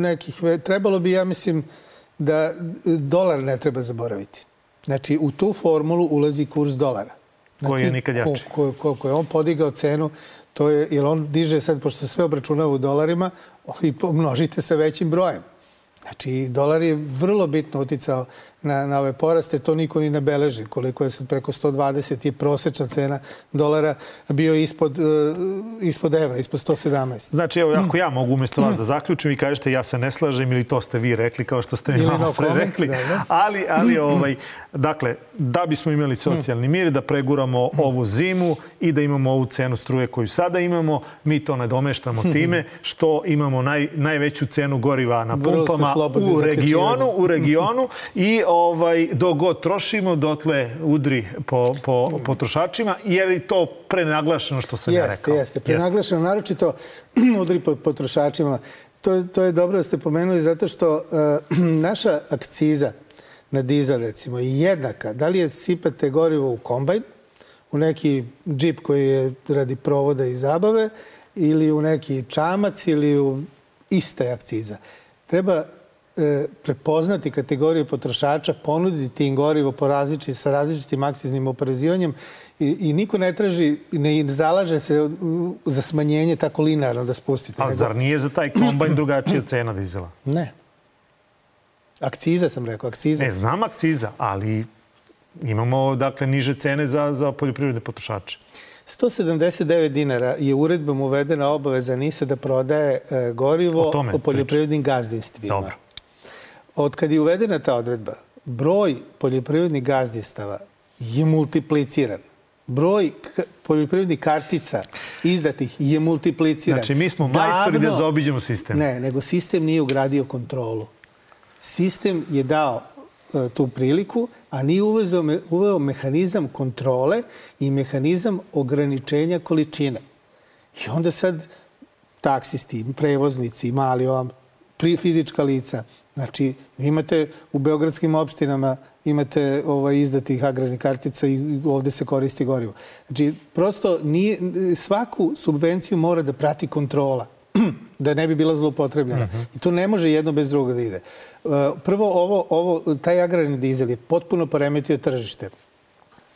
nekih, trebalo bi, ja mislim, da dolar ne treba zaboraviti. Znači, u tu formulu ulazi kurs dolara. Znači, koji je nikad jači. Ko, ko, ko je on podigao cenu, to je, jer on diže sad, pošto se sve obračunava u dolarima, i pomnožite sa većim brojem. Znači, dolar je vrlo bitno uticao na, na ove poraste, to niko ni ne beleži. Koliko je sad preko 120 i prosečna cena dolara bio ispod, uh, ispod evra, ispod 117. Znači, evo, ako ja mogu umjesto vas da zaključim i kažete ja se ne slažem ili to ste vi rekli, kao što ste mi malo no pre rekli. Da, da. Ali, ali ovaj, dakle, da bismo imali socijalni mir, da preguramo ovu zimu i da imamo ovu cenu struje koju sada imamo, mi to ne domeštamo time što imamo naj, najveću cenu goriva na pumpama u regionu, u regionu i ovaj, dok god trošimo, dotle udri po, po potrošačima, je to prenaglašeno što sam jeste, ja rekao. Jeste, prenaglašeno, naročito udri po potrošačima. To, to je dobro da ste pomenuli zato što uh, naša akciza na dizel recimo je jednaka. Da li je sipate gorivo u kombajn, u neki džip koji je radi provoda i zabave ili u neki čamac ili u iste akciza. Treba prepoznati kategoriju potrošača, ponuditi im gorivo po različiti, sa različitim akciznim oporezivanjem i, i niko ne traži, ne zalaže se za smanjenje tako linearno da spustite. A nego... zar nije za taj kombajn drugačija cena dizela? Ne. Akciza sam rekao, akciza. Ne, znam akciza, ali imamo dakle niže cene za, za poljoprivredne potrošače. 179 dinara je uredbom uvedena obaveza NISA da prodaje e, gorivo o, o poljoprivrednim gazdinstvima. Dobro. Od kad je uvedena ta odredba, broj poljoprivrednih gazdistava je multipliciran. Broj poljoprivrednih kartica izdatih je multipliciran. Znači, mi smo majstori da zaobiđemo sistem. Ne, nego sistem nije ugradio kontrolu. Sistem je dao e, tu priliku, a nije uveo, uveo mehanizam kontrole i mehanizam ograničenja količine. I onda sad taksisti, prevoznici, mali ovam, pri fizička lica. Znači, imate u beogradskim opštinama imate ovaj, izdatih agrarnih kartica i ovde se koristi gorivo. Znači, prosto nije, svaku subvenciju mora da prati kontrola da ne bi bila zloupotrebljena. Uh mhm. -huh. I to ne može jedno bez druga da ide. Uh, prvo, ovo, ovo, taj agrarni dizel je potpuno poremetio tržište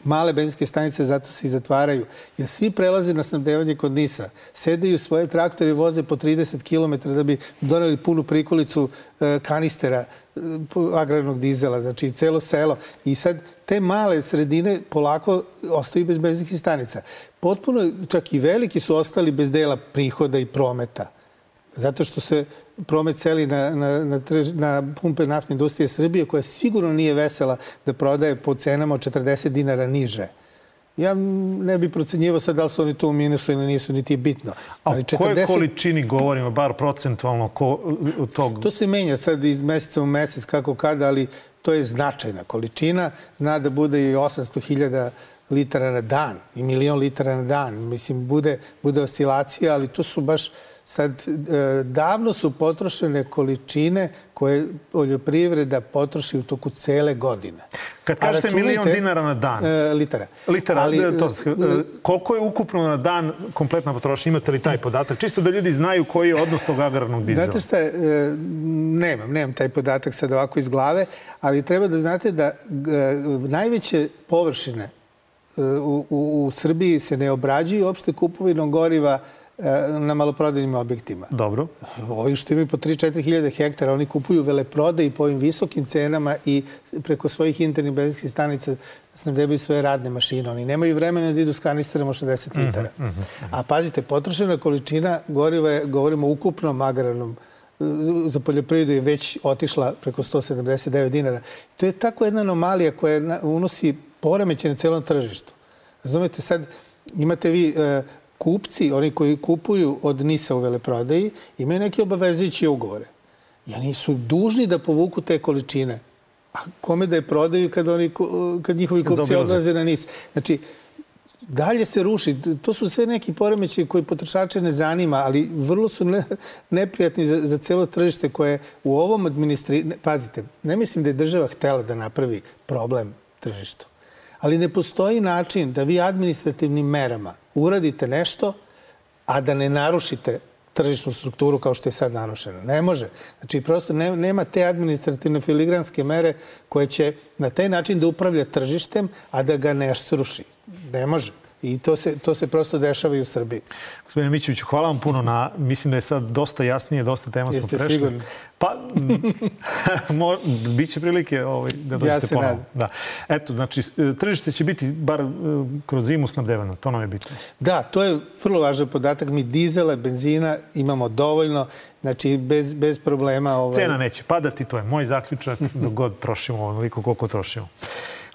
male benzinske stanice zato se i zatvaraju. Jer svi prelaze na snabdevanje kod Nisa. Sedeju svoje traktore i voze po 30 km da bi doneli punu prikolicu e, kanistera e, agrarnog dizela, znači celo selo. I sad te male sredine polako ostaju bez benzinskih stanica. Potpuno, čak i veliki su ostali bez dela prihoda i prometa. Zato što se promet celi na, na, na, trž, na pumpe naftne industrije Srbije, koja sigurno nije vesela da prodaje po cenama od 40 dinara niže. Ja ne bih procenjivo sad da li su oni tu u minusu ili nisu, niti bitno. Ali A o koje količini govorimo, bar procentualno, ko, tog? To se menja sad iz meseca u mesec, kako kada, ali to je značajna količina. Zna da bude i 800.000 litara na dan i milion litara na dan. Mislim, bude, bude oscilacija, ali to su baš Sad, e, davno su potrošene količine koje poljoprivreda potroši u toku cele godine. Kad kažete milion dinara na dan? E, litara. Litara, Ali, e, to, koliko je ukupno na dan kompletna potrošnja? Imate li taj podatak? Čisto da ljudi znaju koji je odnos tog agrarnog dizela. Znate šta, nemam, nemam taj podatak sad ovako iz glave, ali treba da znate da najveće površine u, u, u Srbiji se ne obrađuju uopšte kupovinom goriva E, na maloprodajnim objektima. Dobro. Ovi što imaju po 3-4 hiljade hektara, oni kupuju veleprodaje po ovim visokim cenama i preko svojih internih benzinskih stanica snabdevaju svoje radne mašine. Oni nemaju vremena da idu s kanisterama 60 mhm, litara. Mm -hmm, mm -hmm. A pazite, potrošena količina goriva je, govorimo o ukupnom agrarnom za poljoprivredu je već otišla preko 179 dinara. To je tako jedna anomalija koja unosi poremeće na celom tržištu. Razumete, sad imate vi e, kupci, oni koji kupuju od NISA u veleprodaji, imaju neke obavezujuće ugovore. I oni su dužni da povuku te količine A kome da je prodaju kad, oni, kad njihovi kupci odlaze na nis? Znači, dalje se ruši. To su sve neki poremeći koji potrošače ne zanima, ali vrlo su ne, neprijatni za, za celo tržište koje u ovom administri... Pazite, ne mislim da je država htela da napravi problem tržištu. Ali ne postoji način da vi administrativnim merama uradite nešto, a da ne narušite tržišnu strukturu kao što je sad narušena. Ne može. Znači, prosto ne, nema te administrativne filigranske mere koje će na taj način da upravlja tržištem, a da ga ne sruši. Ne može. I to se, to se prosto dešava i u Srbiji. Gospodine Mićeviću, hvala vam puno na... Mislim da je sad dosta jasnije, dosta tema smo Jeste prešli. sigurni? Pa, mo, bit će prilike ovaj, da dođete Ja se ponovo. nadam. Da. Eto, znači, tržište će biti bar e, kroz zimu snabdevano. To nam je bitno. Da, to je vrlo važan podatak. Mi dizela, benzina imamo dovoljno, znači bez, bez problema. Ovaj... Cena neće padati, to je moj zaključak, dok god trošimo onoliko koliko trošimo.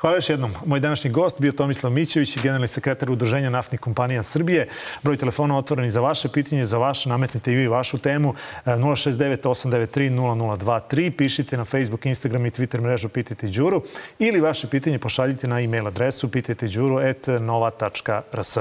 Hvala još jednom. Moj današnji gost bio Tomislav Mićević, generalni sekretar Udruženja naftnih kompanija Srbije. Broj telefona otvoren za vaše pitanje, za vaše, nametnite i vi vašu temu. E, 069 893 0023. Pišite na Facebook, Instagram i Twitter mrežu Pitajte Đuru ili vaše pitanje pošaljite na e-mail adresu pitajteđuru.nova.rs.